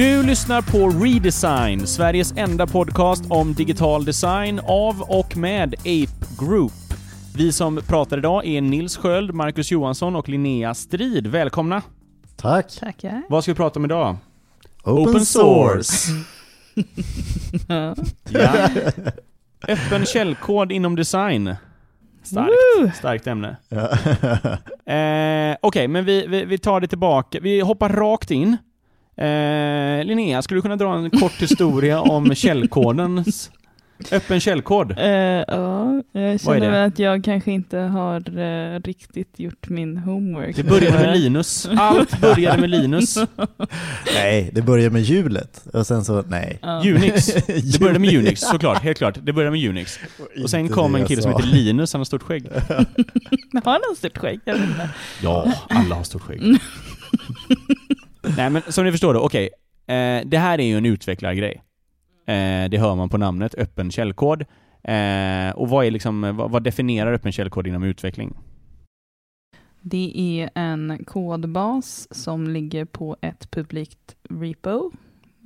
Du lyssnar på Redesign, Sveriges enda podcast om digital design av och med Ape Group. Vi som pratar idag är Nils Sköld, Marcus Johansson och Linnea Strid. Välkomna! Tack! Tackar. Vad ska vi prata om idag? Open, source! Ja. Ja. Öppen källkod inom design. Starkt, Woo! starkt ämne. Ja. Eh, Okej, men vi, vi, vi tar det tillbaka. Vi hoppar rakt in. Eh, Linnea, skulle du kunna dra en kort historia om källkodens öppen källkod? Eh, ja, jag känner väl att jag kanske inte har eh, riktigt gjort min homework. Det började med Linus. Allt började med Linus. nej, det börjar med hjulet och sen så, nej. Ja. Unix. Det började med Unix, såklart. Helt klart. Det började med Unix. Och sen kom en kille som heter Linus, han har stort skägg. Har han stort skägg? Jag vet inte. Ja, alla har stort skägg. Nej men som ni förstår då, okej. Eh, det här är ju en utvecklargrej. Eh, det hör man på namnet, öppen källkod. Eh, och vad är liksom, vad, vad definierar öppen källkod inom utveckling? Det är en kodbas som ligger på ett publikt repo.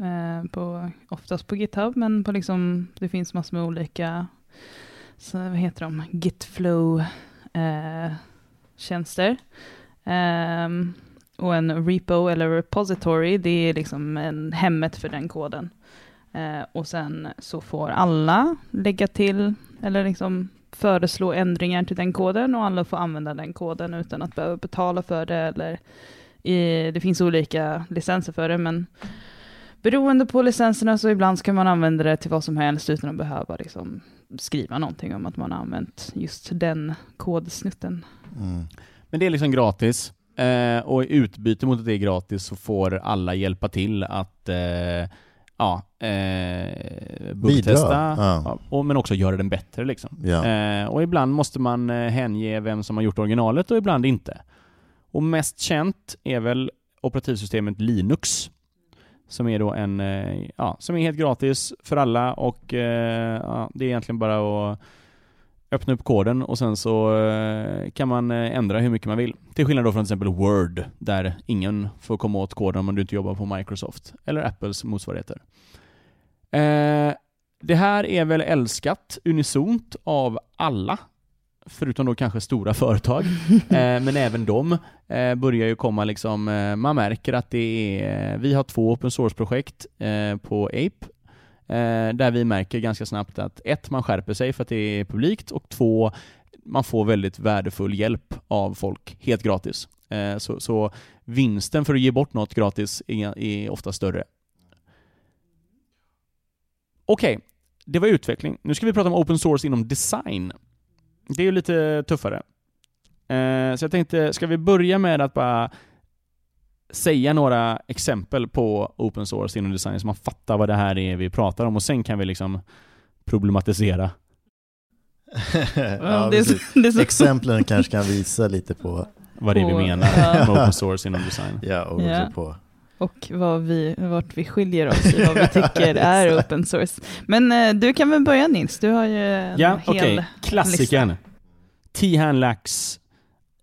Eh, på, oftast på GitHub, men på liksom, det finns massor med olika, så vad heter de, Gitflow eh, tjänster. Ehm, och en repo eller repository, det är liksom en hemmet för den koden. Eh, och sen så får alla lägga till, eller liksom föreslå ändringar till den koden och alla får använda den koden utan att behöva betala för det eller i, det finns olika licenser för det men beroende på licenserna så ibland ska man använda det till vad som helst utan att behöva liksom skriva någonting om att man har använt just den kodsnutten. Mm. Men det är liksom gratis. Eh, och i utbyte mot att det är gratis så får alla hjälpa till att eh, ja, eh, buggtesta, Ja. och, men också göra den bättre liksom. Ja. Eh, och ibland måste man eh, hänge vem som har gjort originalet och ibland inte. Och mest känt är väl operativsystemet Linux. Som är då en, eh, ja, som är helt gratis för alla och eh, ja, det är egentligen bara att öppna upp koden och sen så eh, kan man eh, ändra hur mycket man vill. Till skillnad då från till exempel Word, där ingen får komma åt koden om du inte jobbar på Microsoft eller Apples motsvarigheter. Eh, det här är väl älskat unisont av alla, förutom då kanske stora företag. men även de börjar ju komma liksom, man märker att det är, vi har två open source-projekt på Ape, Eh, där vi märker ganska snabbt att ett, man skärper sig för att det är publikt och två, man får väldigt värdefull hjälp av folk helt gratis. Eh, så, så vinsten för att ge bort något gratis är, är ofta större. Okej, det var utveckling. Nu ska vi prata om open source inom design. Det är ju lite tuffare. Eh, så jag tänkte, ska vi börja med att bara säga några exempel på open source inom design så man fattar vad det här är vi pratar om och sen kan vi liksom problematisera. ja, det, är precis. så, det är så, Exemplen kanske kan visa lite på, Vad det är vi menar med open source inom design. ja, och Ja. också på. och vad vi, vart vi skiljer oss i vad vi tycker är open source. Men eh, du kan väl börja Nils, du har ju en Ja, hel okej. Klassikern. T-hand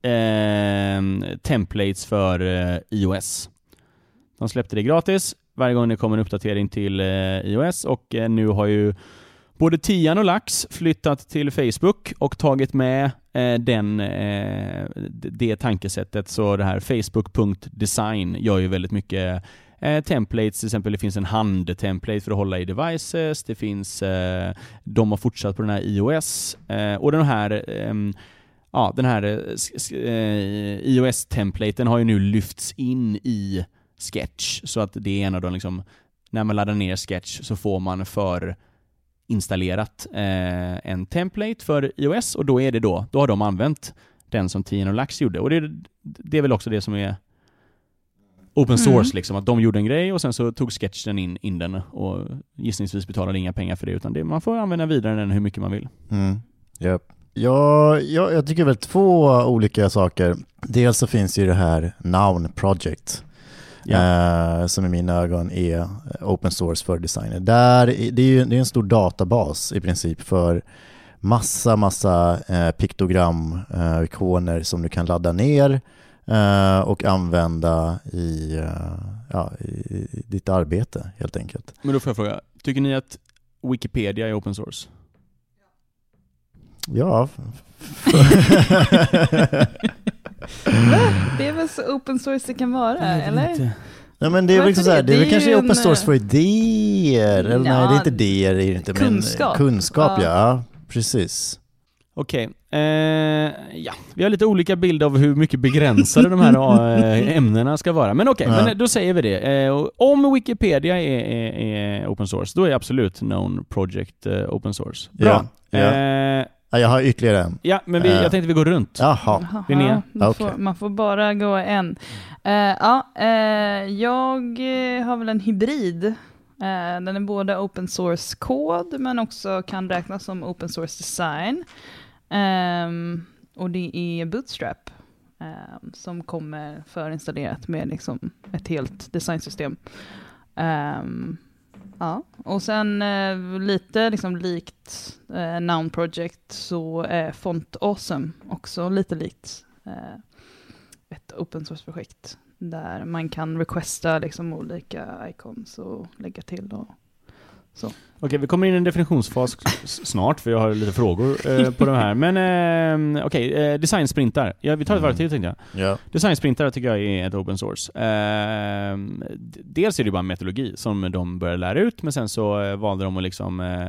eh, templates för eh, iOS. De släppte det gratis varje gång det kom en uppdatering till eh, iOS och eh, nu har ju både Tian och Lax flyttat till Facebook och tagit med eh, den, eh, det tankesättet. Så det här facebook.design gör ju väldigt mycket eh, templates, till exempel det finns en hand-template för att hålla i devices, det finns, eh, de har fortsatt på den här iOS eh, och den här ehm, Ja, den här eh, eh, iOS-templaten har ju nu lyfts in i Sketch, så att det är en av de liksom, när man laddar ner Sketch så får man för installerat eh, en template för iOS och då är det då, då har de använt den som Tien och Lax gjorde. Och det, det är väl också det som är open Mm. source liksom, att de gjorde en grej och sen så tog Sketch den in, in den och gissningsvis betalade inga pengar för det utan det, man får använda vidare den hur mycket man vill. Mm. Japp. Ja, ja, jag tycker väl två olika saker. Dels så finns ju det här Noun Project. eh, som i mina ögon är open source för designer. Där, är- det är ju det är en stor databas i princip för massa, massa eh, piktogram, eh, ikoner som du kan ladda ner eh, och använda i, eh, ja, i, i ditt arbete helt enkelt. Men då får jag fråga, tycker ni att Wikipedia är open source? Ja. Det är väl så open source det kan vara, eller? Ja, men det är liksom så här, det? är väl kanske open en, source för idéer, eller nej ja, det är inte idéer, det är inte, kunskap. men kunskap ja. Ja. ja, precis. Okej, eh, ja, vi har lite olika bild av hur mycket begränsade de här eh, ämnena ska vara. Men okej, Ja. men då säger vi det. Eh, om Wikipedia är, är, är open source, då är absolut Known Project eh, open source. Bra. Ja, ja. Ja, jag har ytterligare en. ja men vi, Eh. jag tänkte vi går runt. Jaha, Okej. får, man får bara gå en. Eh, ja, eh, jag eh, har väl en hybrid. Eh, den är både open source kod men också kan räknas som open source design. Ehm, och det är Bootstrap ehm, som kommer förinstallerat med liksom ett helt designsystem. Ehm, ja, och sen eh, lite liksom likt eh, Noun Project så är Font Awesome också lite likt eh, ett open source-projekt där man kan requesta liksom olika icons och lägga till. Och, Okej, vi kommer in i en definitionsfas snart, för jag har lite frågor eh, på de här. Men eh, okej, eh, designsprintar. Ja, vi tar ett varv till tänkte jag. ja. Designsprintar tycker jag är ett open source. Eh, dels är det bara en metodologi som de började lära ut, men sen så eh, valde de att liksom eh,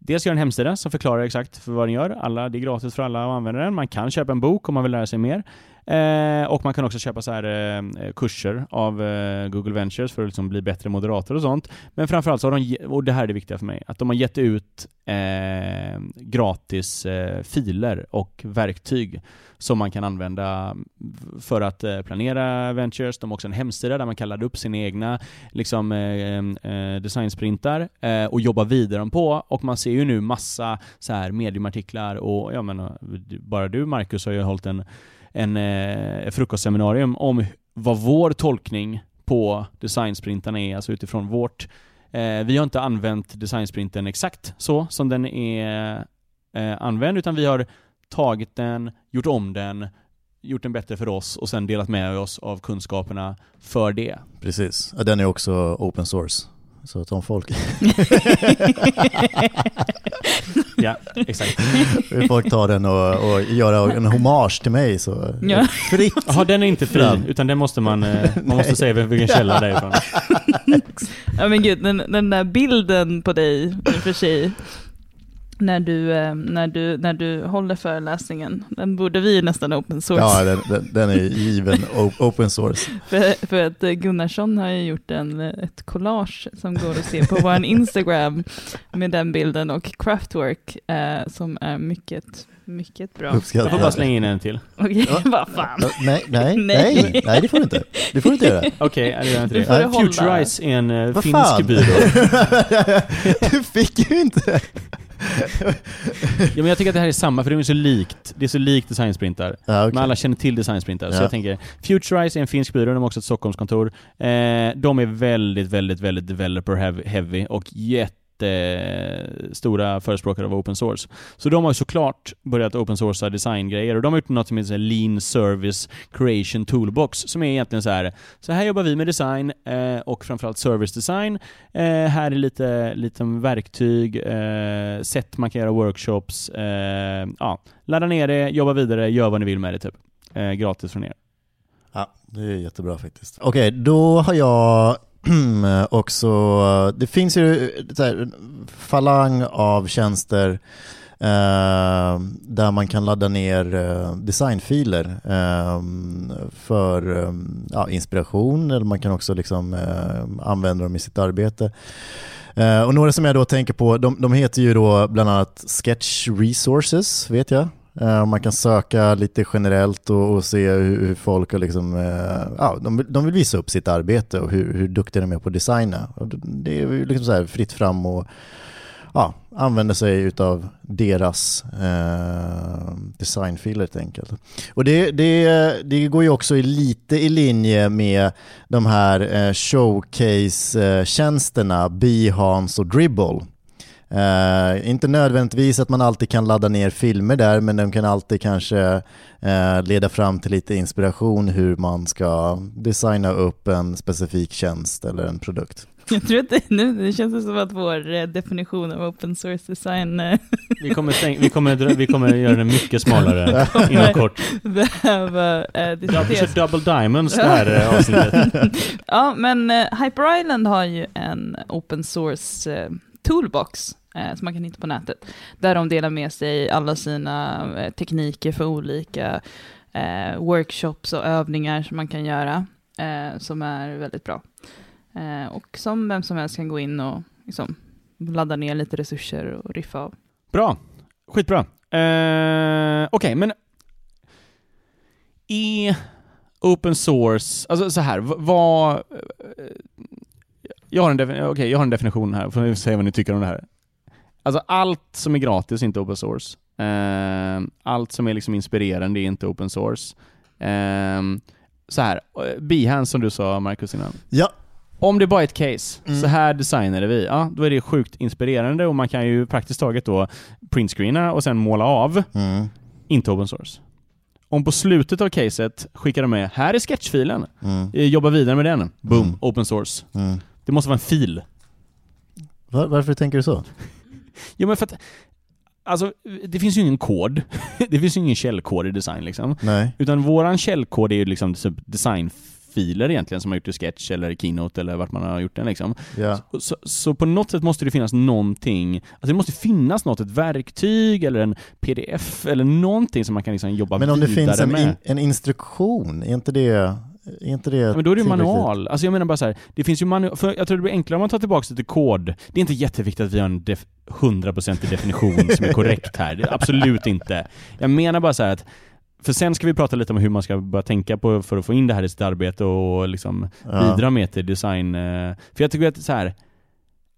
Dels göra en hemsida som förklarar exakt för vad den gör. Alla, det är gratis för alla att använda den. Man kan köpa en bok om man vill lära sig mer. Eh, och man kan också köpa så här, eh, kurser av eh, Google Ventures för att liksom bli bättre moderator och sånt. Men framförallt så har de, och det här är det viktiga för mig, att de har gett ut eh, gratis eh, filer och verktyg som man kan använda mm, för att eh, planera Ventures. De har också en hemsida där man kan ladda upp sina egna liksom, eh, mm, eh, designsprintar eh, och jobba vidare på. Och man ser ju nu massa så här mediumartiklar och jag menar, eh, bara du Marcus har ju hållit en, en eh, frukostseminarium om vad vår tolkning på designsprintarna är, alltså utifrån vårt Eh, vi har inte använt designsprinten exakt så som den är eh, använd, utan vi har tagit den, gjort om den, gjort den bättre för oss och sen delat med oss av kunskaperna för det. Precis, den är också open source. Så att om folk, Ja, exakt. vill folk tar den och, och göra en hommage till mig så Ja. fritt. Jaha, den är inte fri, Fram. utan den måste man, eh, man måste säga vilken källa det är ifrån. ja men gud, den, den där bilden på dig i och för sig, när du, eh, när, du, när du håller föreläsningen, den borde vi nästan open source. Ja, den, den, den är given open source. För, för att eh, Gunnarsson har ju gjort en, eh, ett collage som går att se på vår Instagram med den bilden och Craftwork eh, som är mycket, mycket bra. Jag får bara slänga in en till. Okej, Ja. vad fan. Nej, nej, Nej. nej, det får du inte. Det får du inte göra. Okej, okay, det gör jag inte Du det. hålla. Futurize är en Vad finsk fan? byrå. Du fick ju inte. Ja, men jag tycker att det här är samma, för det är så likt. Det är så likt designsprintar. Ja, okej. Men alla känner till designsprintar, så Ja. jag tänker Futurize är en finsk byrå, de har också ett Stockholmskontor. Eh, de är väldigt, väldigt, väldigt developer heavy och jättestora förespråkare av open source. Så de har ju såklart börjat open sourca designgrejer och de har gjort något som heter Lean Service Creation Toolbox som är egentligen så här. Så här jobbar vi med design eh, och framförallt service design. Eh, här är lite, lite verktyg, eh, sätt man kan göra workshops. Eh, ja, ladda ner det, jobba vidare, gör vad ni vill med det typ. Eh, gratis från er. Ja, det är jättebra faktiskt. Okej, då har jag Eh, också, det finns ju här, en falang av tjänster eh, där man kan ladda ner eh, designfiler eh, för eh, ja, inspiration eller man kan också liksom, eh, använda dem i sitt arbete. Eh, och några som jag då tänker på, de, de heter ju då bland annat Sketch Resources, vet jag. Eh, man kan söka lite generellt och, och se hur, hur folk har liksom, eh, ja, de, vill- de vill visa upp sitt arbete och hur, hur duktiga de är på att designa. Och det- är liksom så här fritt fram och ja, använda sig utav deras eh, designfiler helt enkelt. Och det, det, det går ju också lite i linje med de här eh, showcase-tjänsterna eh, Behance och Dribble. Eh, inte nödvändigtvis att man alltid kan ladda ner filmer där, men de kan alltid kanske eh, leda fram till lite inspiration hur man ska designa upp en specifik tjänst eller en produkt. Jag tror att det, nu, det känns som att vår eh, definition av open source design Vi kommer, stäng, vi kommer, vi kommer göra den mycket smalare inom kort. behöver eh, Ja, vi diskuteras. kör double diamonds det här avsnittet. ja, men eh, Hyper Island har ju en open source toolbox eh, som man kan hitta på nätet. Där de delar med sig alla sina eh, tekniker för olika eh, workshops och övningar som man kan göra. Som är väldigt bra. Och som vem som helst kan gå in och liksom, ladda ner lite resurser och riffa av. Bra. Skitbra. Eh, Okej, men är open source, alltså så här, vad... Jag har, en defin- okej, jag har en definition här, får ni säga vad ni tycker om det här. Alltså allt som är gratis är inte open source. Eh, allt som är liksom inspirerande är inte open source. Eh, så här, eh, Behance som du sa Marcus innan. Ja. Om det bara är ett case, Mm. så här designade vi, ja, då är det sjukt inspirerande och man kan ju praktiskt taget då printscreena och sen måla av, Mm. inte open source. Om på slutet av caset skickar de med, här är sketchfilen, Mm. Eh, jobba vidare med den, boom, Mm. open source. Det måste vara en fil. Var, varför tänker du så? Jo men för att, alltså det finns ju ingen kod. det finns ju ingen källkod i design liksom. Nej. Utan våran källkod är ju liksom typ designfiler egentligen som har gjort i Sketch eller Keynote eller vart man har gjort den liksom. Ja. Så, så på något sätt måste det finnas någonting, alltså det måste finnas något, ett verktyg eller en pdf eller någonting som man kan liksom jobba Men om det vidare finns en, med. in, en instruktion, är inte det, är inte det men då är det ju manual. Alltså jag menar bara så här, det finns ju manual, för jag tror det blir enklare om man tar tillbaka till kod. Det är inte jätteviktigt att vi har en def- 100% definition som är korrekt här. Absolut inte. Jag menar bara så här att för sen ska vi prata lite om hur man ska börja tänka på för att få in det här i sitt arbete och liksom Ja. bidra med till design. eh, För jag tycker att så här.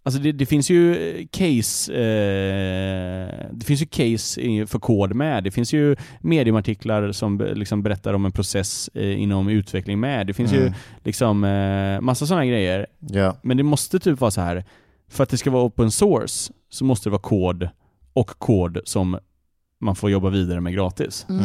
Alltså det, det finns ju case, eh, det finns ju case i- för kod med. Det finns ju mediumartiklar som liksom berättar om en process eh, inom utveckling med. Det finns ju Mm. liksom eh, massa sådana grejer. Ja. Men det måste typ vara så här. för att det ska vara open source så måste det vara kod och kod som man får jobba vidare med gratis. Mm.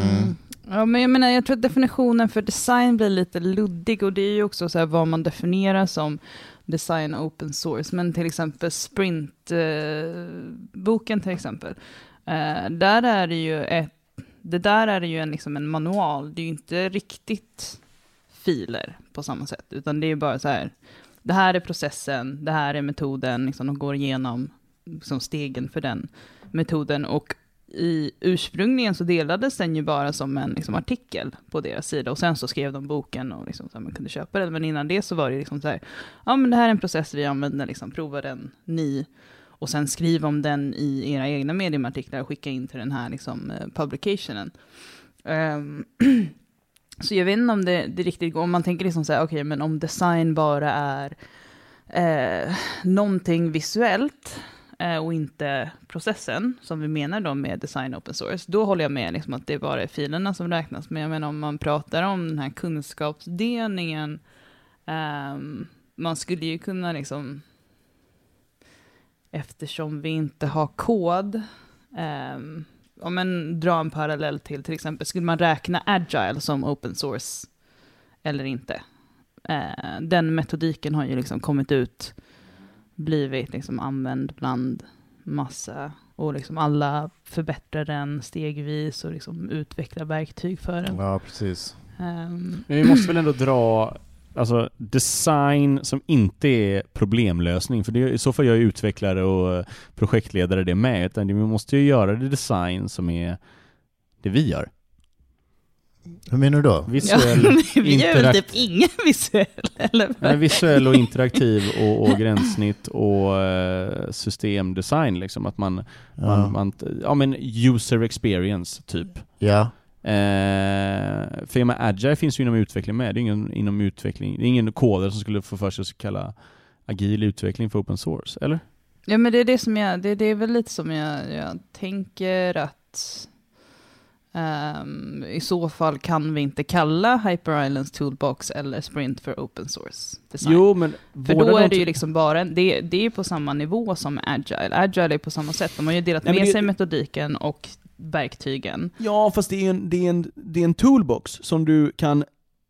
Ja, men jag menar, jag tror att definitionen för design blir lite luddig och det är ju också så här vad man definierar som design open source. Men till exempel Sprint-boken eh, till exempel. Eh, där är det ju ett, det där är det ju en, liksom en manual. Det är ju inte riktigt filer på samma sätt, utan det är ju bara så här. Det här är processen, det här är metoden, liksom de går igenom liksom stegen för den metoden och i ursprungligen så delades den ju bara som en liksom, artikel på deras sida och sen så skrev de boken och liksom, så här, man kunde köpa den. Men innan det så var det liksom så här, ja men det här är en process vi använder, liksom, prova den ni och sen skriv om den i era egna mediumartiklar och skicka in till den här liksom, eh, publicationen. Um, så jag vet inte om det, det riktigt går, om man tänker liksom så här, okej men om design bara är eh, någonting visuellt Eh, och inte processen, som vi menar då med design open source, då håller jag med liksom att det bara är filerna som räknas. Men jag menar om man pratar om den här kunskapsdelningen, um, man skulle ju kunna liksom, eftersom vi inte har kod, ehm, um, om man drar en parallell till till exempel, skulle man räkna agile som open source eller inte? Uh, den metodiken har ju liksom kommit ut, blivit liksom använd bland massa och liksom alla förbättrar den stegvis och liksom utvecklar verktyg för den. ja, precis. Ehm, Men vi måste väl ändå dra alltså, design som inte är problemlösning, för det, i så fall gör ju utvecklare och projektledare det med, utan vi måste ju göra det design som är det vi gör. Hur menar du då? Visuell, ja, vi gör väl typ ingen visuell, eller? nej, visuell och interaktiv och, och gränssnitt och eh, systemdesign liksom. Att man, Ja. man, man, ja men user experience typ. ja. Eh, för jag menar, agile finns ju inom utveckling med. Det är ingen inom utveckling. Det är ingen kodare som skulle få för sig att kalla agil utveckling för open source, eller? Ja men det är det som jag, det, det är väl lite som jag, jag tänker att Ehm, I så fall kan vi inte kalla Hyper Islands Toolbox eller Sprint för open source design. Jo, men för då är det ju liksom bara, en- det, det är på samma nivå som Agile. Agile är på samma sätt, de har ju delat Nej, med det- sig metodiken och verktygen. Ja, fast det är, en, det, är en, det är en toolbox som du kan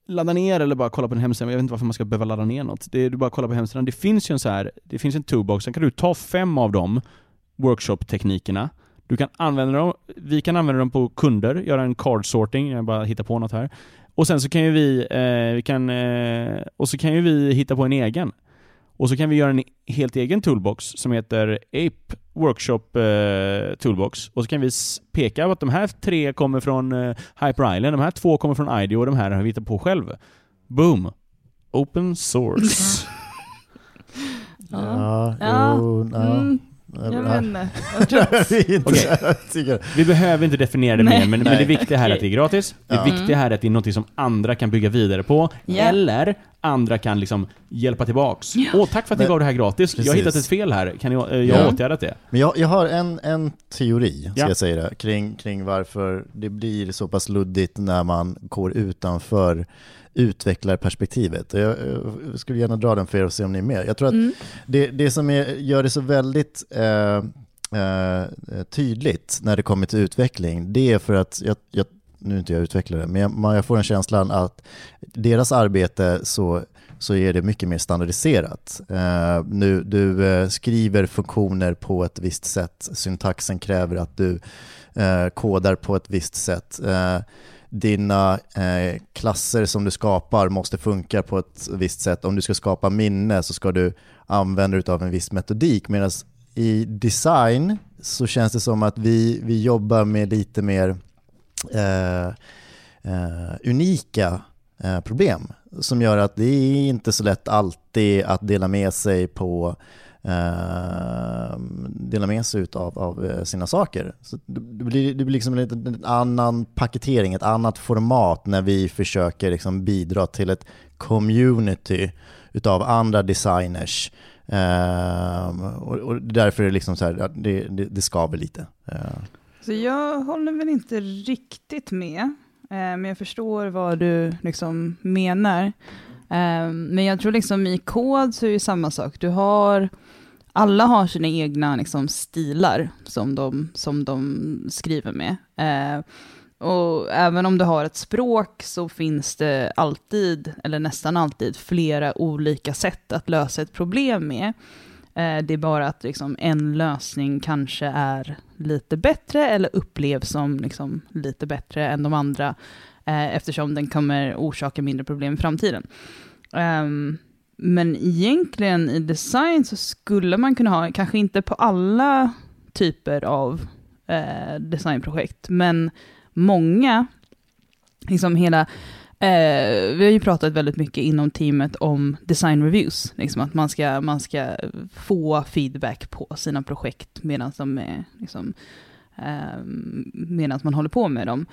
ladda ner eller bara kolla på en hemsida. Jag vet inte varför man ska behöva ladda ner något. Det är, du bara kollar på hemsidan. Det finns ju en så här, det finns en toolbox, sen kan du ta fem av de workshop-teknikerna. Du kan använda dem, vi kan använda dem på kunder, göra en card sorting, jag bara hittar på något här. Och sen så kan ju vi, eh, vi kan, eh, och så kan ju vi hitta på en egen. Och så kan vi göra en helt egen toolbox som heter Ape Workshop eh, Toolbox. Och så kan vi peka på att de här tre kommer från eh, Hyper Island, de här två kommer från IDEO och de här har vi hittat på själv. Boom! Open source. Ja, Ja, jo, ja. Mm, jag att- Vi inte Vi behöver inte definiera det Nej. mer, men, men det viktiga här är att det är gratis. Det Ja. viktiga här är att det är något som andra kan bygga vidare på. Ja. Eller andra kan liksom hjälpa tillbaks. Åh, tack för att ni gav det här gratis. Jag har Precis. hittat ett fel här. Kan jag, eh, jag har Ja. åtgärdat det? Men jag, jag har en, en teori, ska Ja. jag säga det, kring, kring varför det blir så pass luddigt när man går utanför utvecklarperspektivet. Jag, jag skulle gärna dra den för er och se om ni är med. Jag tror att Mm. det, det som är, gör det så väldigt eh, eh, tydligt när det kommer till utveckling, det är för att, jag, jag, nu är inte jag utvecklare, men jag, man- jag får en känsla att deras arbete så, så är det mycket mer standardiserat. Eh, nu, du eh, skriver funktioner på ett visst sätt, syntaxen kräver att du eh, kodar på ett visst sätt. Eh, dina eh, klasser som du skapar måste funka på ett visst sätt. Om du ska skapa minne så ska du använda dig av en viss metodik. Medan i design så känns det som att vi, vi jobbar med lite mer Eh, eh, unika eh, problem som gör att det är inte så lätt alltid att dela med sig på eh, dela med sig av, av sina saker. Så det, blir, det blir liksom en, en annan paketering, ett annat format när vi försöker liksom bidra till ett community utav andra designers. Eh, och, och därför är det liksom så här, det, det, det skaver lite. Eh, så jag håller väl inte riktigt med, eh, men jag förstår vad du liksom menar. Eh, men jag tror liksom i kod så är det samma sak. Du har, alla har sina egna liksom stilar som de, som de skriver med. Eh, och även om du har ett språk så finns det alltid, eller nästan alltid, flera olika sätt att lösa ett problem med. Eh, det är bara att liksom en lösning kanske är lite bättre eller upplevs som liksom lite bättre än de andra eh, eftersom den kommer orsaka mindre problem i framtiden. Um, men egentligen i design så skulle man kunna ha, kanske inte på alla typer av eh, designprojekt, men många, liksom hela Eh, vi har ju pratat väldigt mycket inom teamet om design reviews, liksom att man ska, man ska få feedback på sina projekt medan de är, liksom, eh, medan man håller på med dem.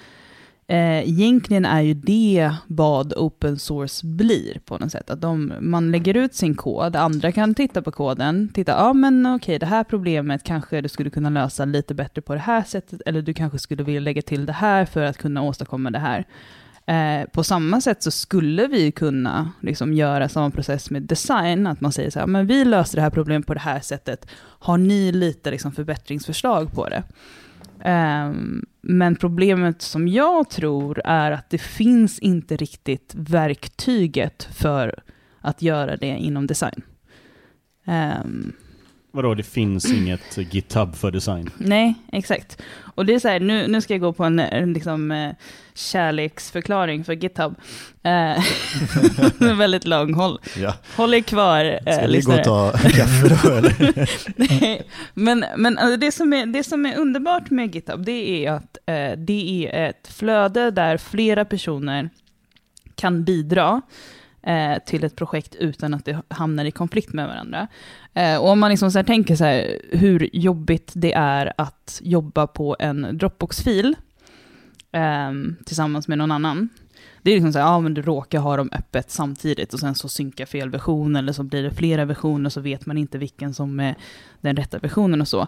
Eh, egentligen är ju det vad open source blir på något sätt. Att de, man lägger ut sin kod, andra kan titta på koden, titta, ja men okej, det här problemet kanske du skulle kunna lösa lite bättre på det här sättet, eller du kanske skulle vilja lägga till det här för att kunna åstadkomma det här. Eh, på samma sätt så skulle vi kunna liksom göra samma process med design, att man säger så här, men vi löser det här problemet på det här sättet, har ni lite liksom förbättringsförslag på det? Ehm, men problemet som jag tror är att det finns inte riktigt verktyget för att göra det inom design. Ehm, Vadå, det finns inget GitHub för design? Nej, exakt. Och det är så här, nu, nu ska jag gå på en, en liksom, eh, kärleksförklaring för GitHub. Eh, väldigt lång, håll, ja. håll er kvar eh, Ska vi gå och lyssnare. ta kaffe då eller? Nej, men men alltså, det, som är, det som är underbart med GitHub, det är att eh, det är ett flöde där flera personer kan bidra eh, till ett projekt utan att det hamnar i konflikt med varandra. Eh, och om man liksom så här tänker så här, hur jobbigt det är att jobba på en Dropbox-fil, eh, tillsammans med någon annan. Det är liksom så här, ja men du råkar ha dem öppet samtidigt och sen så synkar fel version eller så blir det flera versioner så vet man inte vilken som är den rätta versionen och så.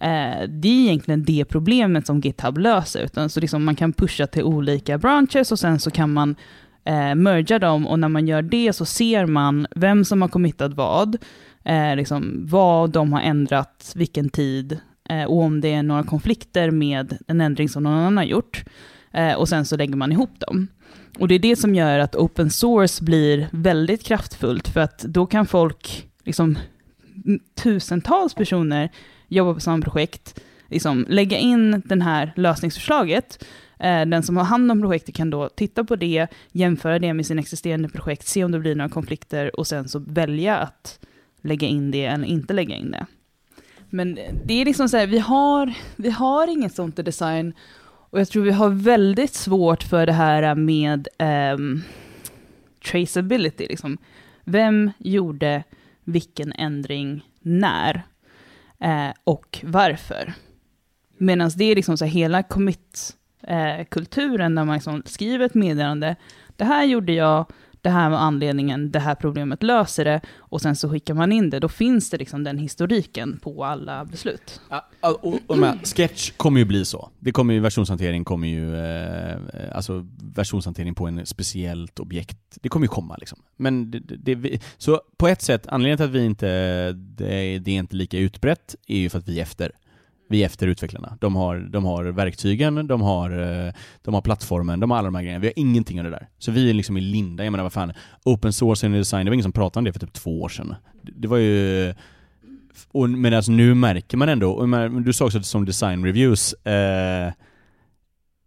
Eh, det är egentligen det problemet som GitHub löser, utan så liksom man kan pusha till olika branches och sen så kan man eh, merga dem och när man gör det så ser man vem som har committat vad, eh, liksom vad de har ändrat, vilken tid eh, och om det är några konflikter med en ändring som någon annan har gjort. Eh, och sen så lägger man ihop dem. Och det är det som gör att open source blir väldigt kraftfullt, för att då kan folk, liksom tusentals personer, jobba på samma projekt, liksom lägga in det här lösningsförslaget. Eh, den som har hand om projektet kan då titta på det, jämföra det med sin existerande projekt, se om det blir några konflikter och sen så välja att lägga in det eller inte lägga in det. Men det är liksom så här, vi har, vi har inget sånt i design och jag tror vi har väldigt svårt för det här med um, traceability. Liksom. Vem gjorde vilken ändring när? Eh, och varför? Medan det är liksom så här, hela commit eh, där man liksom skriver ett meddelande. Det här gjorde jag, det här var anledningen, det här problemet löser det, och sen så skickar man in det, då finns det liksom den historiken på alla beslut. Ja, och, och med, sketch kommer ju bli så. Det kommer ju, versionshantering kommer ju, eh, alltså versionshantering på en speciellt objekt, det kommer ju komma liksom. Men det, det, det, så på ett sätt, anledningen till att vi inte, det, det är inte lika utbrett, är ju för att vi är efter vi är efter utvecklarna. De har, de har verktygen, de har, eh, de har plattformen, de har alla de här grejerna. Vi har ingenting av det där. Så vi är liksom i linda. Jag menar vad fan, open source and design, det var ingen som pratade om det för typ två år sedan. Det var ju... Och, men alltså nu märker man ändå, och du sa också som design reviews, eh,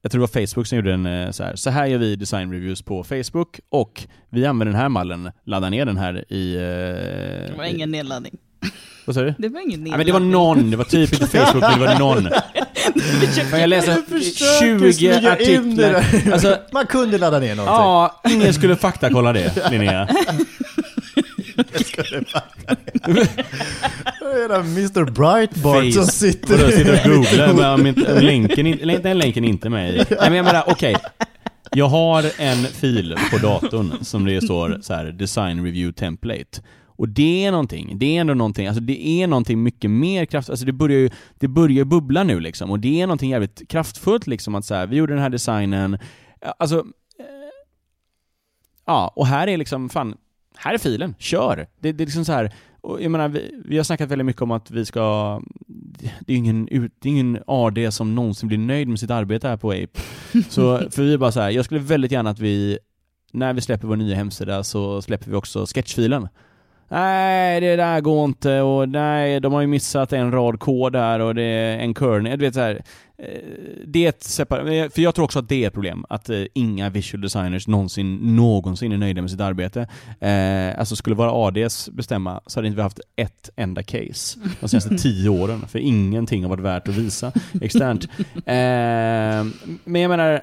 jag tror det var Facebook som gjorde en eh, så här. Så här gör vi design reviews på Facebook och vi använder den här mallen, laddar ner den här i... Eh, det var ingen nedladdning. Vad sa du? Det var ingen nedladdning. Ja, men det var någon, det var typ inte Facebook, men det var någon. Men jag läser 20 artiklar. Alltså, Man kunde ladda ner någonting. Ja, ingen skulle faktakolla det, Linnea. Hela Mr Brightbart som sitter... Vadå, sitter och googlar, men länken, in, den länken inte med i. Nej men jag menar, okej. Okay. Jag har en fil på datorn som det står så här, design review template. Och det är någonting, det är ändå någonting, alltså det är någonting mycket mer kraftfullt, alltså det börjar ju, det börjar bubbla nu liksom, och det är någonting jävligt kraftfullt liksom att så vi gjorde den här designen, alltså, eh, ja, och här är liksom, fan, här är filen, kör! Det, det är liksom så här, och jag menar, vi, vi har snackat väldigt mycket om att vi ska, det är ingen, det är ingen AD som någonsin blir nöjd med sitt arbete här på Ape. Så, för vi är bara så här, jag skulle väldigt gärna att vi, när vi släpper vår nya hemsida så släpper vi också sketchfilen nej det där går inte och nej, de har ju missat en rad kod här och det är en kernel. Du vet så här, eh, det är ett separat, för jag tror också att det är ett problem, att eh, inga visual designers någonsin, någonsin är nöjda med sitt arbete. Eh, alltså skulle vara ADs bestämma så hade inte vi haft ett enda case de senaste tio åren, för ingenting har varit värt att visa externt. Eh, men jag menar,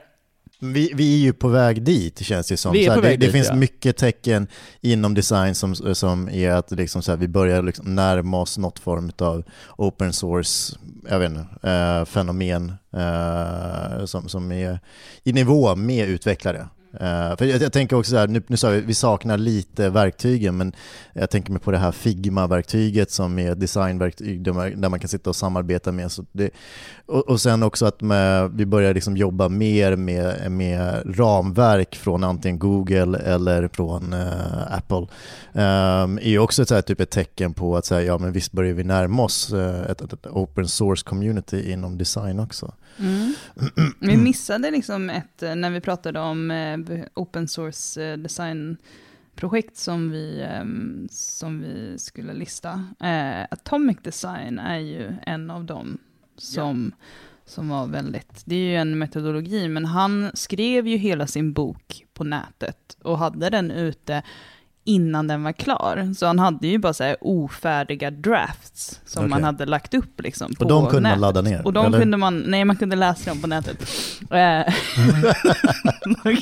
vi, vi är ju på väg dit känns det som. det, det dit, finns ja. mycket tecken inom design som, som är att liksom så här, vi börjar liksom närma oss något form av open source jag vet inte, eh, fenomen eh, som, som är i nivå med utvecklare. Uh, för jag, jag, tänker också så här, nu, nu sa vi, vi saknar lite verktygen, men jag tänker mig på det här Figma-verktyget som är designverktyg där man, där man, kan sitta och samarbeta med. Så det, och, och sen också att med, vi börjar liksom jobba mer med, med ramverk från antingen Google eller från uh, Apple. Um, är också ett, så här, typ ett tecken på att säga, ja men visst börjar vi närma oss uh, ett, ett, ett open source community inom design också. Mm. Vi missade liksom ett, när vi pratade om eh, open source eh, design projekt som vi, eh, som vi skulle lista. Atomic Design är ju en av dem som, ja. som var väldigt, det är ju en metodologi, men han skrev ju hela sin bok på nätet och hade den ute innan den var klar. Så han hade ju bara så här ofärdiga drafts som Okej. man hade lagt upp liksom på Och de kunde man nätet. ladda ner, Och de eller? kunde man, nej man kunde läsa dem på nätet. Eh, Okej,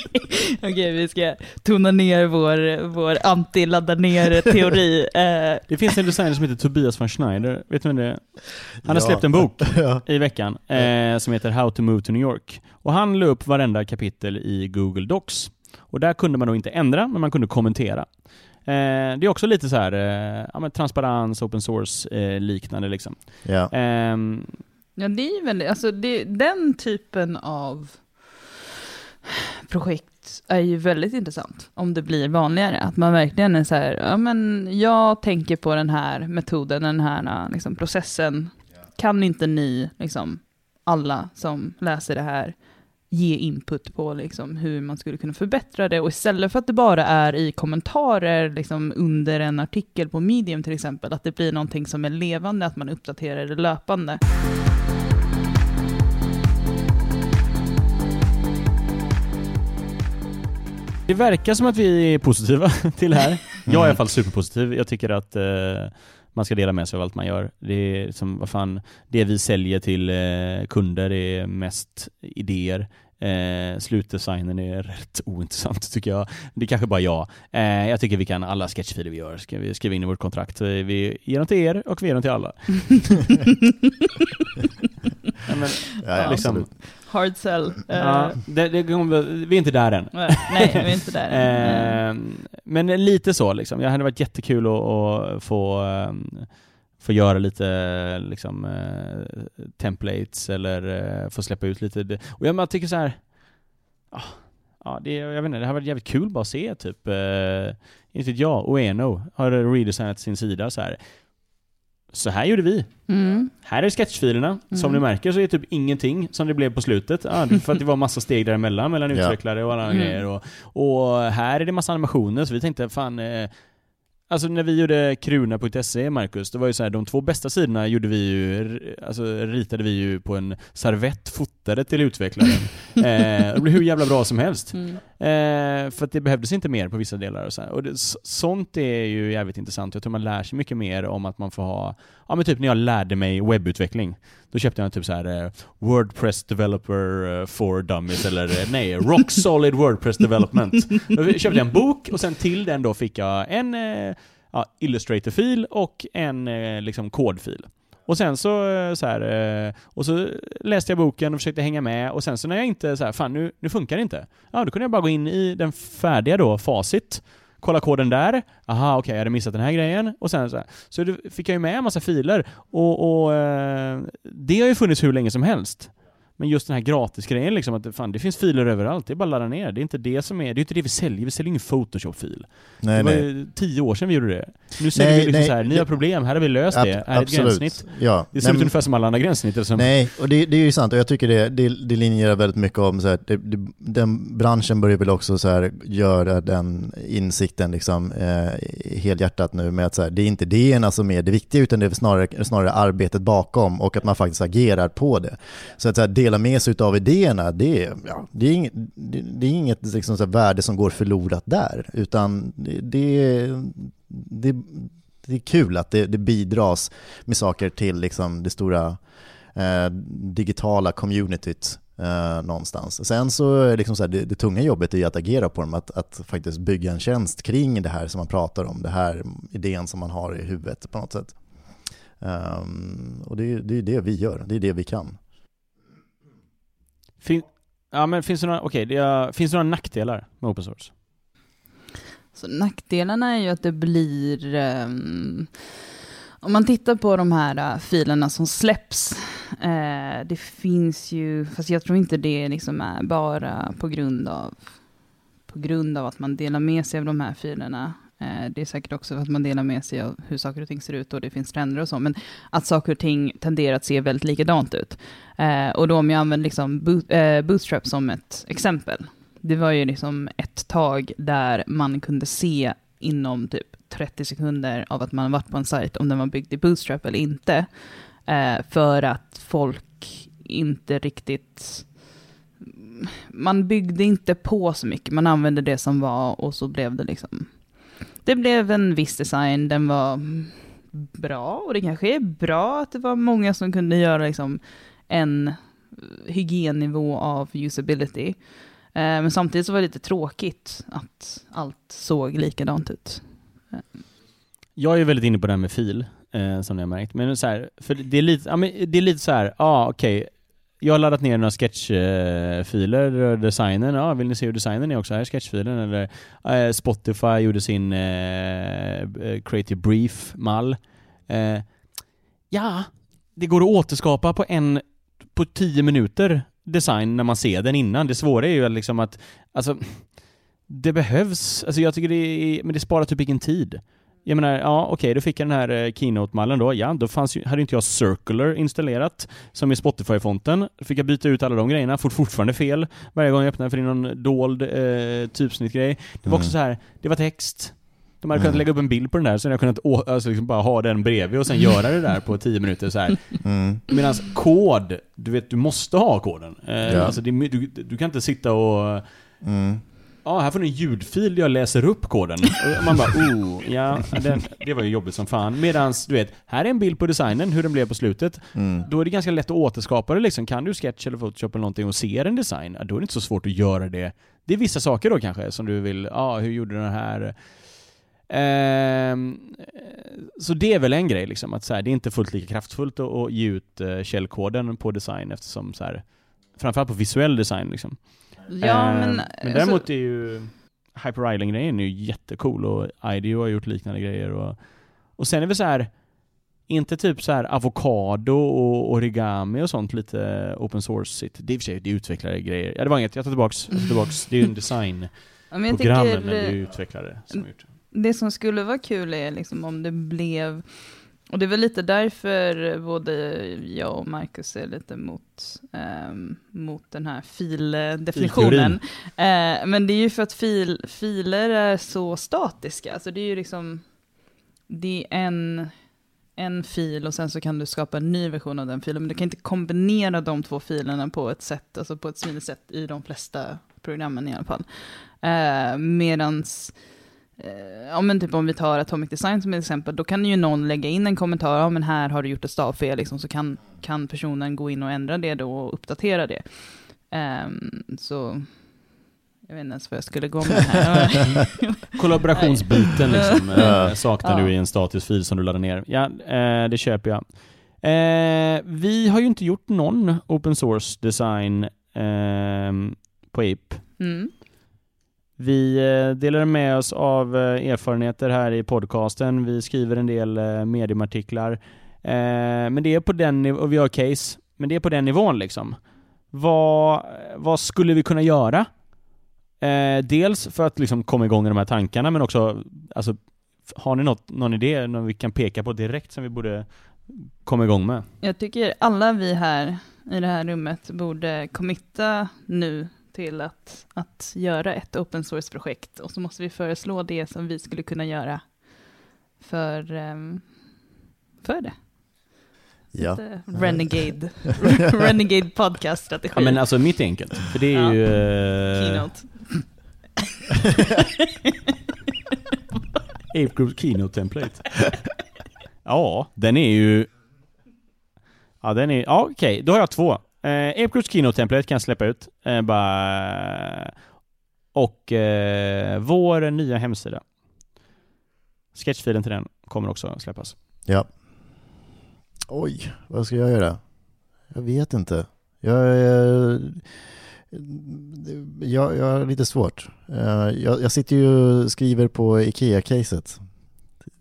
okej, vi ska tona ner vår, vår anti-ladda ner-teori. Eh, Det finns en designer som heter Tobias von Schneider, vet du vem det är? Han har Ja. släppt en bok ja. i veckan eh, som heter How to move to New York. Och han la upp varenda kapitel i Google Docs. Och där kunde man då inte ändra, men man kunde kommentera. Eh, det är också lite så här, eh, ja, men transparens, open source eh, liknande liksom. ja. Ehm, Ja, det är ju väldigt, alltså det, den typen av projekt är ju väldigt intressant om det blir vanligare. Att man verkligen är så här, ja men jag tänker på den här metoden, den här liksom, processen. Kan inte ni, liksom, alla som läser det här, ge input på liksom, hur man skulle kunna förbättra det. Och istället för att det bara är i kommentarer liksom, under en artikel på Medium till exempel, att det blir någonting som är levande, att man uppdaterar det löpande. Det verkar som att vi är positiva till det här. Jag är i alla fall superpositiv. Jag tycker att eh, man ska dela med sig av allt man gör. Det är som, vad fan, det vi säljer till eh, kunder är mest idéer. Eh, slutdesignen är rätt ointressant tycker jag. Det är kanske bara jag. Eh, jag tycker vi kan, alla sketchfiler vi gör ska vi skriva in i vårt kontrakt. Eh, Vi ger dem till er och vi ger dem till alla. Ja, men, Ja, ja, liksom. Hard sell. Eh, ja, det, det, kommer- vi är inte där än. Nej, vi är inte där. än. Men lite så liksom. Det hade varit jättekul att, att få, ehm, få göra lite liksom, eh, templates eller eh, få släppa ut lite. Och jag, man tycker så här. oh, Ja, det, jag vet inte, det hade varit jävligt kul bara att se typ, eh, inte vet jag, Oeno har redesignat sin sida så här. Så här gjorde vi. Mm. Här är sketchfilerna. Som Mm. ni märker så är det typ ingenting som det blev på slutet. Ja, för att det var massa steg däremellan mellan utvecklare och alla Mm. grejer. Och, och här är det massa animationer, så vi tänkte fan... Eh, alltså när vi gjorde kruna.se, Marcus, det var ju så här, de två bästa sidorna gjorde vi ju, alltså ritade vi ju på en servett, fotade till utvecklaren. eh, det blev hur jävla bra som helst. Mm. Eh, för att det behövdes inte mer på vissa delar och så här. Och det, så- sånt är ju jävligt intressant. Jag tror man lär sig mycket mer om att man får ha, ja men typ när jag lärde mig webbutveckling. Då köpte jag typ så här eh, Wordpress Developer eh, for Dummies eller eh, nej, Rock Solid Wordpress Development. Då köpte jag en bok och sen till den då fick jag en ja, Illustrator-fil och en liksom kodfil. Och sen så, så här, och så läste jag boken och försökte hänga med och sen så när jag inte så här, fan nu, nu funkar det inte. Ja, då kunde jag bara gå in i den färdiga då, facit, kolla koden där, aha okej jag hade missat den här grejen och sen så här. Så fick jag ju med en massa filer och, och eh, det har ju funnits hur länge som helst. Men just den här gratisgrejen liksom, att fan, det finns filer överallt, det är bara att ladda ner. Det är inte det som är, det är inte det vi säljer, vi säljer ingen Photoshop-fil. Nej, det var nej. ju tio år sedan vi gjorde det. Nu säger Nej, vi liksom nej, så här, ni det- har problem, här har vi löst det, Ab- här är ett gränssnitt. Ja. Det ser Nej, ut ungefär som alla andra gränssnitt. Som, Nej, och det, det är ju sant och jag tycker det, det, det linjerar väldigt mycket om så här, det, det, den branschen börjar väl också så här, göra den insikten liksom, eh, helhjärtat nu med att så här, det är inte idéerna som är det viktiga utan det är snarare, snarare arbetet bakom och att man faktiskt agerar på det. Så att så här, dela med sig av idéerna, det är, ja, det är inget, det, det är inget liksom, så här, värde som går förlorat där utan det, det, det, det är kul att det, det bidras med saker till liksom, det stora eh, digitala communityt eh, någonstans. Sen så är liksom så här, det, det tunga jobbet är att agera på dem, att, att faktiskt bygga en tjänst kring det här som man pratar om, det här idén som man har i huvudet på något sätt. Um, och det, det är det vi gör, det är det vi kan fin, ja men finns det några, okay, det är- finns det några nackdelar med open source? Så nackdelarna är ju att det blir, Um, om man tittar på de här uh, filerna som släpps, uh, det finns ju, fast jag tror inte det liksom är bara på grund av, på grund av att man delar med sig av de här filerna. Eh, det är säkert också för att man delar med sig av hur saker och ting ser ut och det finns trender och så, men att saker och ting tenderar att se väldigt likadant ut. Eh, och då om jag använder liksom boot, eh, Bootstrap som ett exempel, det var ju liksom ett tag där man kunde se inom typ 30 sekunder av att man varit på en sajt om den var byggd i Bootstrap eller inte. För att folk inte riktigt... Man byggde inte på så mycket, man använde det som var och så blev det liksom det blev en viss design, den var bra och det kanske är bra att det var många som kunde göra liksom en hygiennivå av usability. Eh, men samtidigt så var det lite tråkigt att allt såg likadant ut. Eh. Jag är väldigt inne på det här med fil, eh, som ni har märkt. Men så här, för det är lite, ja, men det är lite så här, ja ah, okej. Jag har laddat ner några sketchfiler, eh, designen, ja vill ni se hur designen är också? Här är sketchfilen. Eller eh, Spotify gjorde sin eh, eh Creative Brief-mall. Eh, ja, det går att återskapa på en, på tio minuter design när man ser den innan. Det svåra är ju liksom att, alltså, det behövs, alltså jag tycker det är, men det sparar typ ingen tid. Jag menar, ja okej, okay, då fick jag den här eh, Keynote-mallen då. Ja, då fanns ju, hade inte jag Circular installerat, som är Spotify-fonten. Fick jag byta ut alla de grejerna, får fortfarande fel varje gång jag öppnar för det är någon dold eh, typsnittgrej. Det var också mm. så här, det var text. De hade mm. kunnat lägga upp en bild på den där, så hade jag kunnat alltså, liksom bara ha den bredvid och sen göra det där på tio minuter så här. Mm. Medan kod, du vet, du måste ha koden. Eh, ja. Alltså, det, du, du kan inte sitta och mm ja, här får ni en ljudfil jag läser upp koden. Och man bara, oh, ja, den, det var ju jobbigt som fan. Medans, du vet, här är en bild på designen, hur den blev på slutet. Mm. Då är det ganska lätt att återskapa det liksom. Kan du Sketch eller Photoshop eller någonting och ser en design, då är det inte så svårt att göra det. Det är vissa saker då kanske, som du vill, ja, hur gjorde den här? Ehm, så det är väl en grej liksom, att så här, det är inte fullt lika kraftfullt att, att ge ut uh, källkoden på design eftersom så här, framförallt på visuell design liksom. Ja, men, men alltså- däremot alltså, är ju Hyper-Island-grejen är ju jättecool och IDEO har gjort liknande grejer och, och sen är det så här inte typ så här avokado och origami och sånt lite open source-igt. Det är i och för sig, det är utvecklare grejer. Ja det var inget, jag tar tillbaks, jag tar tillbaks. Det är ju en design ja, programmen när det är utvecklare som gjort det. Det som skulle vara kul är liksom om det blev och det är väl lite därför både jag och Marcus är lite mot, eh, mot den här fildefinitionen. Eh, men det är ju för att fil, filer är så statiska. Alltså det är ju liksom, det är en, en fil och sen så kan du skapa en ny version av den filen. Men du kan inte kombinera de två filerna på ett sätt, alltså på ett smidigt sätt i de flesta programmen i alla fall. Eh, medans ja men typ om vi tar Atomic Design som ett exempel, då kan ju någon lägga in en kommentar, ja men här har du gjort ett stavfel, liksom, så kan, kan personen gå in och ändra det då och uppdatera det. Um, så jag vet inte ens vad jag skulle gå med här. Kollaborationsbiten liksom, äh, saknar ja. du i en statisk fil som du laddar ner. Ja, eh, det köper jag. Eh, vi har ju inte gjort någon open source design eh, på Ape. Mm. Vi eh, delar med oss av eh, erfarenheter här i podcasten. Vi skriver en del eh, mediumartiklar. Men det är på den nivån, och vi har case. Men det är på den nivån liksom. Vad, vad skulle vi kunna göra? dels för att liksom komma igång med de här tankarna, men också, alltså, har ni något, någon idé, någon vi kan peka på direkt som vi borde komma igång med? Jag tycker alla vi här i det här rummet borde committa nu till att, att göra ett open source-projekt och så måste vi föreslå det som vi skulle kunna göra för, um, för det. Ja. Renegade, Renegade podcast-strategi. Ja men alltså mitt är enkelt, för det är ja. ju... Uh... Keynote. Ape Groups Keynote Template. ja, den är ju... Ja den är... Ja okej, okay. då har jag två. Eh, Apecruise Kino-templet kan jag släppa ut. Eh, bara... Och eh, vår nya hemsida. Sketchfilen till den kommer också släppas. Ja. Oj, vad ska jag göra? Jag vet inte. Jag, jag, jag, jag har lite svårt. Eh, jag, jag sitter ju och skriver på IKEA-caset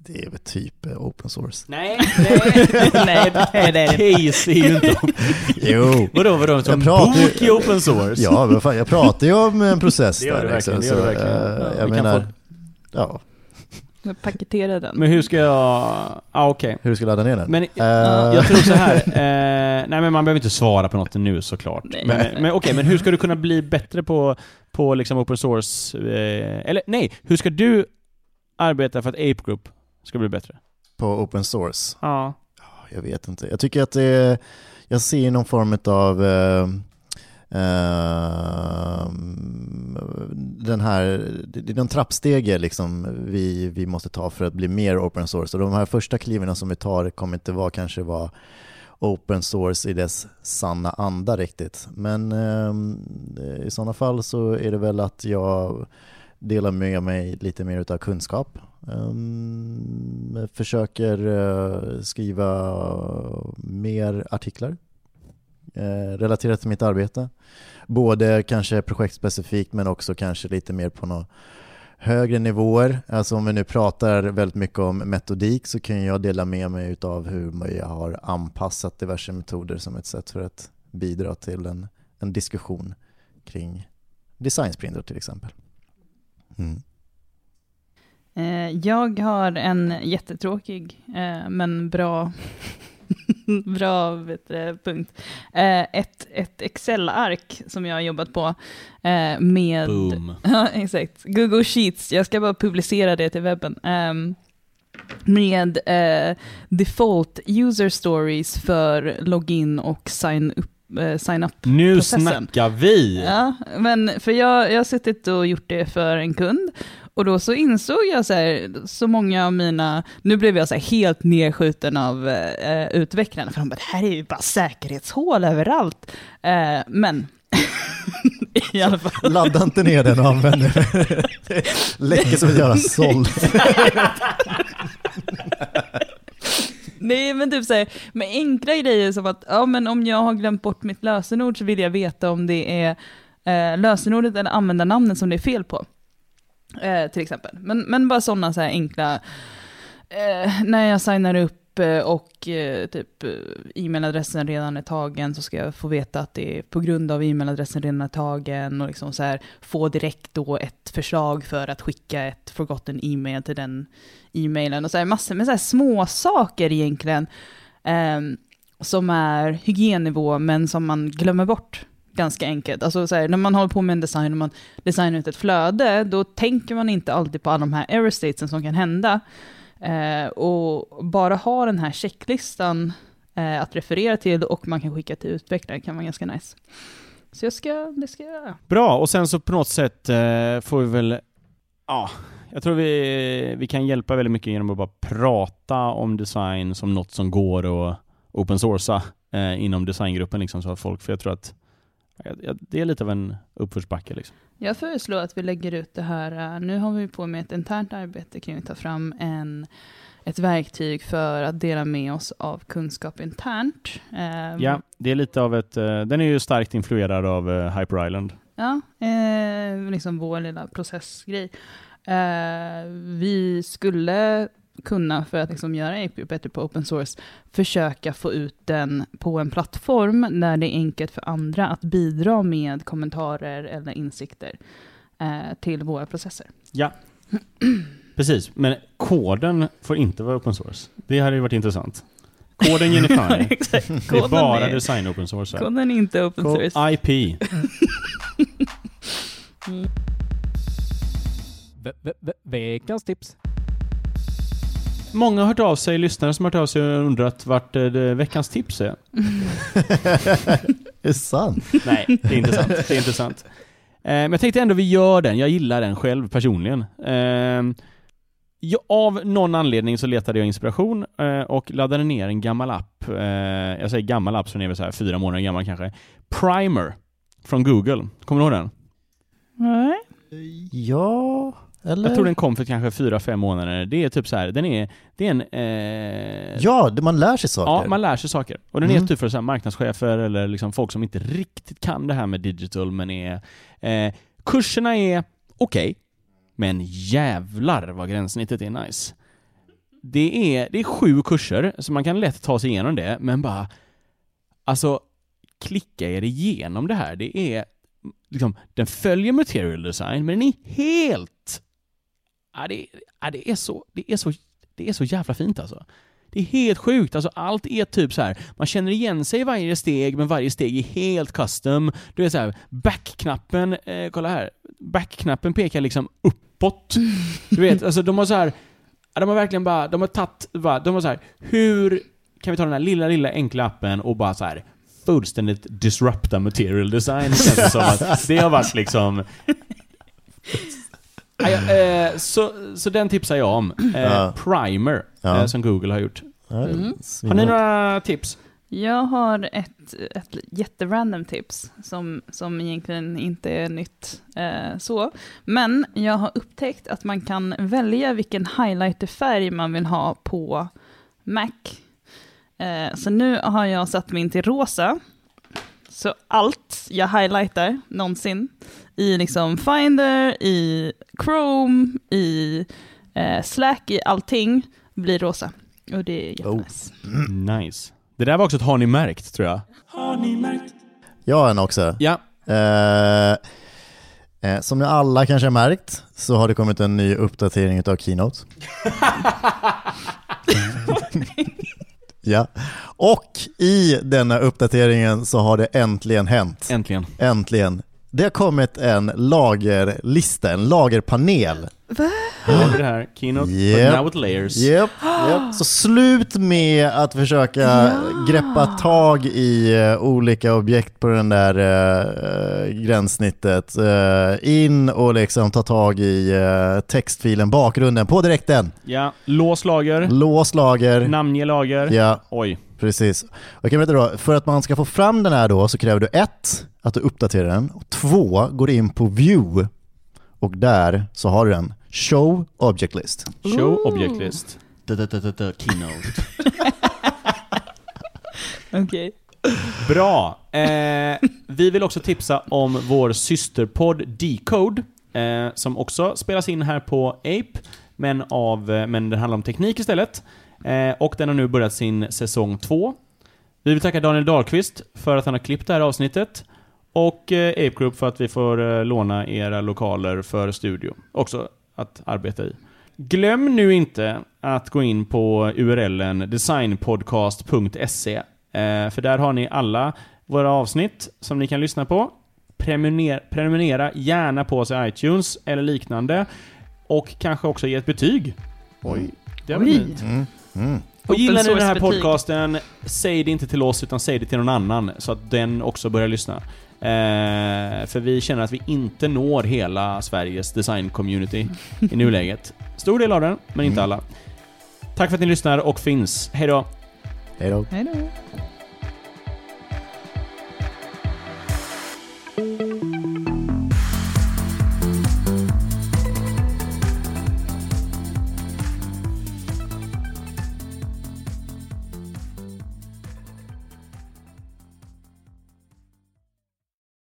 det är väl typ eh, open source. Nej, nej, nej, nej, nej. Case är ju inte Jo. Vadå, vadå, som bok i open source? Ja, men fan, jag pratar ju om en process det gör där. Liksom, det gör du verkligen. Så, uh, jag menar, få... ja. Paketera den. Men hur ska jag... Ah, okej. Okay. Hur ska jag ladda ner den? Men uh, jag tror så här. Uh, nej men man behöver inte svara på något nu såklart. Nej. Men, men okej, okay, men hur ska du kunna bli bättre på, på liksom open source? Uh, eller nej, hur ska du arbeta för att Ape Group ska bli bättre? På open source? Ja. Jag vet inte. Jag tycker att det är, jag ser någon form av uh, uh, den här, det är de trappsteg liksom vi, vi måste ta för att bli mer open source. Och de här första kliven som vi tar kommer inte vara kanske vara open source i dess sanna anda riktigt. Men eh, i sådana fall så är det väl att jag delar med mig lite mer av kunskap. Um, försöker uh, skriva mer artiklar uh, relaterat till mitt arbete. Både kanske projektspecifikt men också kanske lite mer på några högre nivåer. Alltså om vi nu pratar väldigt mycket om metodik så kan jag dela med mig av hur jag har anpassat diverse metoder som ett sätt för att bidra till en, en diskussion kring designsprinter till exempel. Mm. Eh, jag har en jättetråkig eh, men bra, bra du, punkt. Eh, ett ett Excel-ark som jag har jobbat på med Boom. Ja, exakt. Google Sheets. Jag ska bara publicera det till webben. Ehm, med default user stories för login och sign up sign up Nu snackar vi! Ja, men för jag, jag har suttit och gjort det för en kund och då så insåg jag så här, så många av mina, nu blev jag så här helt nedskjuten av eh, utvecklarna, för de bara, det här är ju bara säkerhetshål överallt. Eh, men, i alla fall. Ladda inte ner den och använd den. Läcker som ett jävla såll. Nej men typ såhär, med enkla grejer som att, ja men om jag har glömt bort mitt lösenord så vill jag veta om det är eh, lösenordet eller användarnamnet som det är fel på. Eh, till exempel. Men, men bara sådana så enkla, eh, när jag signar upp eh, och eh, typ eh, e-mailadressen redan är tagen så ska jag få veta att det är på grund av e-mailadressen redan är tagen och liksom så här, få direkt då ett förslag för att skicka ett forgotten e-mail till den e-mailen och så här, massor med så här små saker egentligen eh, som är hygiennivå men som man glömmer bort ganska enkelt. Alltså så här, när man håller på med en design och man designar ut ett flöde, då tänker man inte alltid på alla de här error statesen som kan hända. Eh, och bara ha den här checklistan eh, att referera till och man kan skicka till utvecklaren kan vara ganska nice. Så jag ska, det ska jag göra. Bra, och sen så på något sätt eh, får vi väl, ja, jag tror vi, vi kan hjälpa väldigt mycket genom att bara prata om design som något som går att open sourca eh, inom designgruppen liksom så att folk, för jag tror att det är lite av en uppförsbacke. Liksom. Jag föreslår att vi lägger ut det här. Eh, nu har vi på med ett internt arbete kring att ta fram en, ett verktyg för att dela med oss av kunskap internt. Um, ja, det är lite av ett, uh, den är ju starkt influerad av uh, Hyper Island. Ja, eh, liksom vår lilla processgrej. Vi skulle kunna, för att liksom göra API bättre på open source, försöka få ut den på en plattform där det är enkelt för andra att bidra med kommentarer eller insikter eh, till våra processer. Ja, precis. Men koden får inte vara open source. Det hade ju varit intressant. Koden Unify. det är bara är, design open source. Koden är inte open source. IP. mm. Veckans tips. Många har hört av sig, lyssnare som har hört av sig och undrat vart eh, veckans tips är. är det sant? Nej, det är inte sant. Det är inte sant. Eh, men jag tänkte ändå vi gör den. Jag gillar den själv personligen. Eh, jag, av någon anledning så letade jag inspiration eh, och laddade ner en gammal app. Eh, jag säger gammal app, så den är väl så här fyra månader gammal kanske. Primer från Google. Kommer du ihåg den? Nej. Ja, eller? Jag tror den kom för kanske fyra, fem månader. Det är typ så här, den är, det är en... Eh... Ja, man lär sig saker. Ja, man lär sig saker. Och den mm. är typ för så här marknadschefer eller liksom folk som inte riktigt kan det här med digital, men är... Eh, kurserna är okej, okay, men jävlar vad gränssnittet är nice. Det är, det är sju kurser, så man kan lätt ta sig igenom det, men bara... Alltså, klicka er igenom det här. Det är liksom, den följer material design, men den är helt Ja, det, ja, det, är så, det, är så, det är så jävla fint alltså. Det är helt sjukt, alltså allt är typ så här. man känner igen sig i varje steg, men varje steg är helt custom. Du vet såhär, här, backknappen, eh, kolla här, Backknappen pekar liksom uppåt. Du vet, alltså de har så här, de har verkligen bara, de har tagit, de har så här, hur kan vi ta den här lilla, lilla enkla appen och bara så här fullständigt disrupta material design, känns det som att det har varit liksom eh, så, så den tipsar jag om. Eh, Ja. Primer, Ja. eh, som Google har gjort. Mm. Har ni några tips? Jag har ett, ett jätterandom tips som, som egentligen inte är nytt eh, så. Men jag har upptäckt att man kan välja vilken highlighterfärg man vill ha på Mac. Eh, så nu har jag satt min till rosa. Så allt jag highlightar någonsin i liksom Finder, i Chrome, i eh, Slack, i allting blir rosa. Och det är Oh. jättenice. Nice. Det där var också ett har ni märkt, tror jag. Jag har en också. Ja. Eh, eh, som ni alla kanske har märkt så har det kommit en ny uppdatering av Keynote. ja. Och i denna uppdateringen så har det äntligen hänt. Äntligen. Äntligen. Det har kommit en lagerlista, en lagerpanel. Har vi det här? Keynote, Yep. but now with layers. Yep, yep. Så slut med att försöka Ja. greppa tag i eh, olika objekt på den där uh, gränssnittet. Eh, in och liksom ta tag i eh, textfilen, bakgrunden på direkten. Ja. Lås lager. Lås lager. Namnge lager. Ja, Oj. precis. Och jag kan berätta då, för att man ska få fram den här då så kräver du ett, att du uppdaterar den. Och två, går in på view. Och där så har du den. Show Object List. Show object list. Keynote. Okej. Bra. Eh, vi vill också tipsa om vår systerpodd Decode, eh, som också spelas in här på Ape, men, av, eh, men den handlar om teknik istället. Eh, och den har nu börjat sin säsong två. Vi vill tacka Daniel Dahlqvist för att han har klippt det här avsnittet. Och eh, Ape Group för att vi får eh, låna era lokaler för studio. Också att arbeta i. Glöm nu inte att gå in på URLen designpodcast.se eh, för där har ni alla våra avsnitt som ni kan lyssna på. Prenumer prenumerera gärna på oss i iTunes eller liknande. Och kanske också ge ett betyg. Oj, det var fint. Mm. Mm. Och gillar ni den här podcasten, säg det inte till oss utan säg det till någon annan så att den också börjar lyssna. Eh, för vi känner att vi inte når hela Sveriges design-community i nuläget. Stor del av den, men inte Mm. alla. Tack för att ni lyssnar och finns. Hej då! Hej då. Hej då.